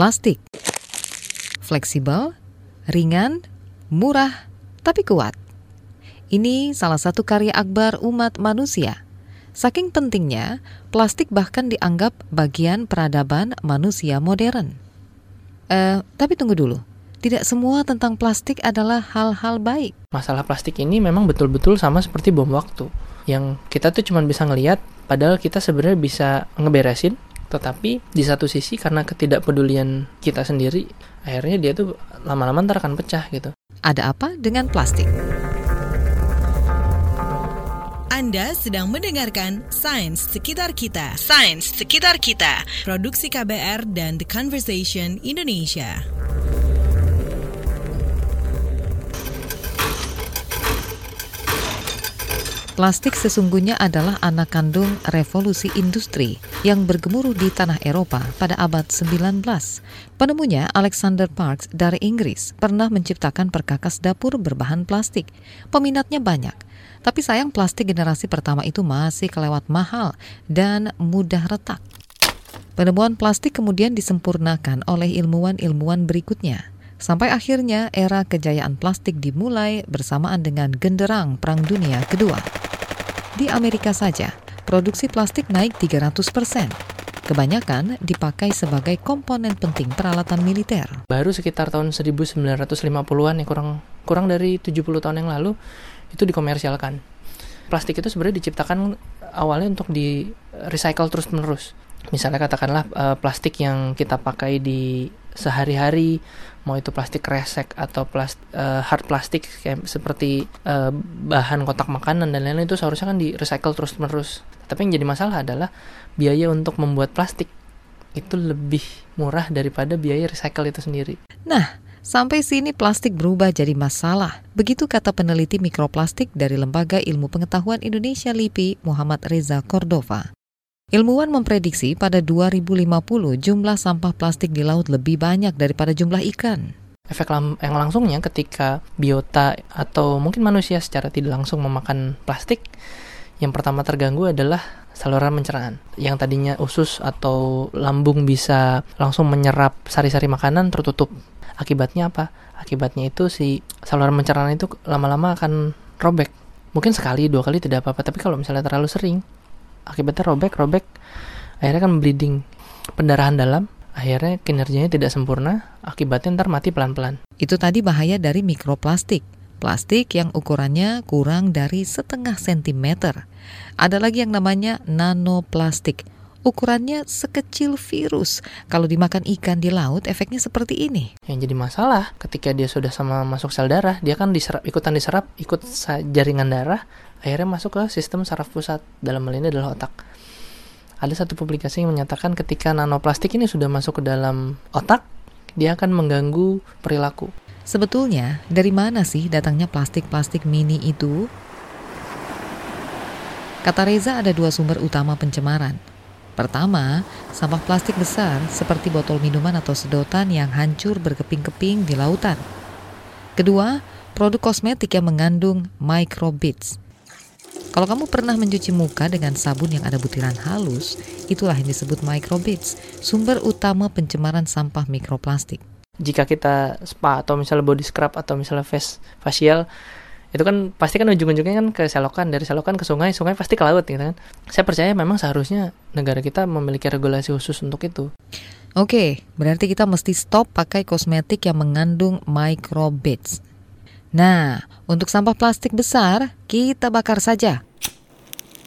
Plastik fleksibel, ringan, murah, tapi kuat. Ini salah satu karya akbar umat manusia. Saking pentingnya, plastik bahkan dianggap bagian peradaban manusia modern. Eh, tapi tunggu dulu. Tidak semua tentang plastik adalah hal-hal baik. Masalah plastik ini memang betul-betul sama seperti bom waktu. Yang kita tuh cuma bisa ngelihat, padahal kita sebenarnya bisa ngeberesin, tetapi di satu sisi karena ketidakpedulian kita sendiri, akhirnya dia tuh lama-lama ntar akan pecah gitu. Ada apa dengan plastik? Anda sedang mendengarkan Sains Sekitar Kita. Sains Sekitar Kita. Produksi KBR dan The Conversation Indonesia. Plastik sesungguhnya adalah anak kandung revolusi industri yang bergemuruh di tanah Eropa pada abad 19. Penemunya Alexander Parks dari Inggris pernah menciptakan perkakas dapur berbahan plastik. Peminatnya banyak, tapi sayang plastik generasi pertama itu masih kelewat mahal dan mudah retak. Penemuan plastik kemudian disempurnakan oleh ilmuwan-ilmuwan berikutnya. Sampai akhirnya era kejayaan plastik dimulai bersamaan dengan genderang Perang Dunia Kedua. Di Amerika saja, produksi plastik naik 300 persen. Kebanyakan dipakai sebagai komponen penting peralatan militer. Baru sekitar tahun 1950-an ya kurang kurang dari 70 tahun yang lalu itu dikomersialkan. Plastik itu sebenarnya diciptakan awalnya untuk di recycle terus-menerus. Misalnya katakanlah uh, plastik yang kita pakai di sehari-hari mau itu plastik resek atau plast, uh, hard plastik kayak seperti uh, bahan kotak makanan dan lain-lain itu seharusnya kan di recycle terus menerus tapi yang jadi masalah adalah biaya untuk membuat plastik itu lebih murah daripada biaya recycle itu sendiri nah Sampai sini plastik berubah jadi masalah. Begitu kata peneliti mikroplastik dari Lembaga Ilmu Pengetahuan Indonesia LIPI, Muhammad Reza Cordova. Ilmuwan memprediksi pada 2050 jumlah sampah plastik di laut lebih banyak daripada jumlah ikan. Efek yang langsungnya ketika biota atau mungkin manusia secara tidak langsung memakan plastik, yang pertama terganggu adalah saluran pencernaan. Yang tadinya usus atau lambung bisa langsung menyerap sari-sari makanan tertutup. Akibatnya apa? Akibatnya itu si saluran pencernaan itu lama-lama akan robek. Mungkin sekali, dua kali tidak apa-apa, tapi kalau misalnya terlalu sering, akibatnya robek robek akhirnya kan bleeding. Pendarahan dalam akhirnya kinerjanya tidak sempurna akibatnya ntar mati pelan-pelan. Itu tadi bahaya dari mikroplastik. Plastik yang ukurannya kurang dari setengah sentimeter. Ada lagi yang namanya nanoplastik ukurannya sekecil virus. Kalau dimakan ikan di laut, efeknya seperti ini. Yang jadi masalah, ketika dia sudah sama masuk sel darah, dia kan diserap, ikutan diserap, ikut jaringan darah, akhirnya masuk ke sistem saraf pusat. Dalam hal ini adalah otak. Ada satu publikasi yang menyatakan ketika nanoplastik ini sudah masuk ke dalam otak dia akan mengganggu perilaku. Sebetulnya dari mana sih datangnya plastik-plastik mini itu? Kata Reza ada dua sumber utama pencemaran Pertama, sampah plastik besar seperti botol minuman atau sedotan yang hancur berkeping-keping di lautan. Kedua, produk kosmetik yang mengandung microbeads kalau kamu pernah mencuci muka dengan sabun yang ada butiran halus, itulah yang disebut microbeads, sumber utama pencemaran sampah mikroplastik. Jika kita spa atau misalnya body scrub atau misalnya face facial, itu kan pasti kan ujung-ujungnya kan ke selokan dari selokan ke sungai sungai pasti ke laut gitu kan saya percaya memang seharusnya negara kita memiliki regulasi khusus untuk itu Oke, berarti kita mesti stop pakai kosmetik yang mengandung microbeads. Nah, untuk sampah plastik besar, kita bakar saja.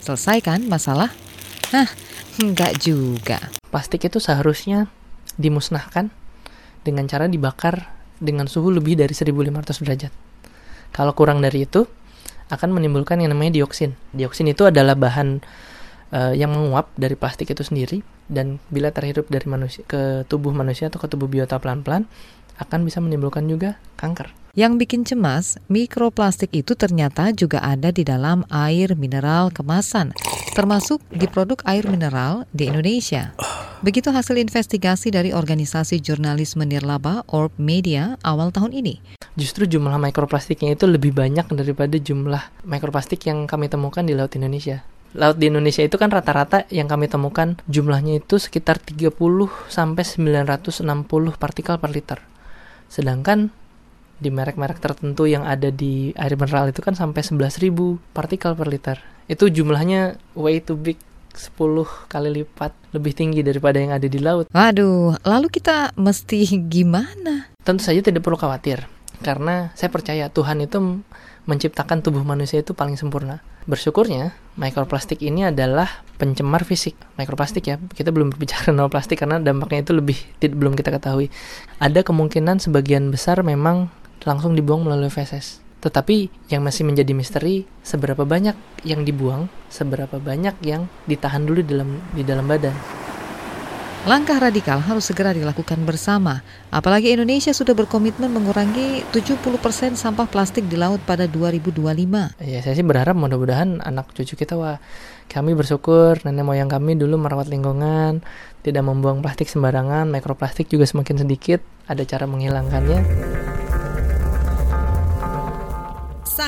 Selesai kan masalah? Nah, enggak juga. Plastik itu seharusnya dimusnahkan dengan cara dibakar dengan suhu lebih dari 1500 derajat. Kalau kurang dari itu, akan menimbulkan yang namanya dioksin. Dioksin itu adalah bahan uh, yang menguap dari plastik itu sendiri dan bila terhirup dari manusia ke tubuh manusia atau ke tubuh biota pelan-pelan akan bisa menimbulkan juga kanker. Yang bikin cemas, mikroplastik itu ternyata juga ada di dalam air mineral kemasan, termasuk di produk air mineral di Indonesia. Begitu hasil investigasi dari organisasi jurnalisme nirlaba Orb Media awal tahun ini. Justru jumlah mikroplastiknya itu lebih banyak daripada jumlah mikroplastik yang kami temukan di laut Indonesia. laut di Indonesia itu kan rata-rata yang kami temukan jumlahnya itu sekitar 30 sampai 960 partikel per liter. Sedangkan di merek-merek tertentu yang ada di air mineral itu kan sampai 11.000 partikel per liter. Itu jumlahnya way too big 10 kali lipat lebih tinggi daripada yang ada di laut. Waduh, lalu kita mesti gimana? Tentu saja tidak perlu khawatir karena saya percaya Tuhan itu menciptakan tubuh manusia itu paling sempurna. Bersyukurnya, mikroplastik ini adalah pencemar fisik. Mikroplastik ya, kita belum berbicara plastik karena dampaknya itu lebih belum kita ketahui. Ada kemungkinan sebagian besar memang langsung dibuang melalui feses. Tetapi yang masih menjadi misteri seberapa banyak yang dibuang, seberapa banyak yang ditahan dulu di dalam di dalam badan. Langkah radikal harus segera dilakukan bersama, apalagi Indonesia sudah berkomitmen mengurangi 70% sampah plastik di laut pada 2025. Ya, saya sih berharap mudah-mudahan anak cucu kita wah kami bersyukur nenek moyang kami dulu merawat lingkungan, tidak membuang plastik sembarangan, mikroplastik juga semakin sedikit, ada cara menghilangkannya.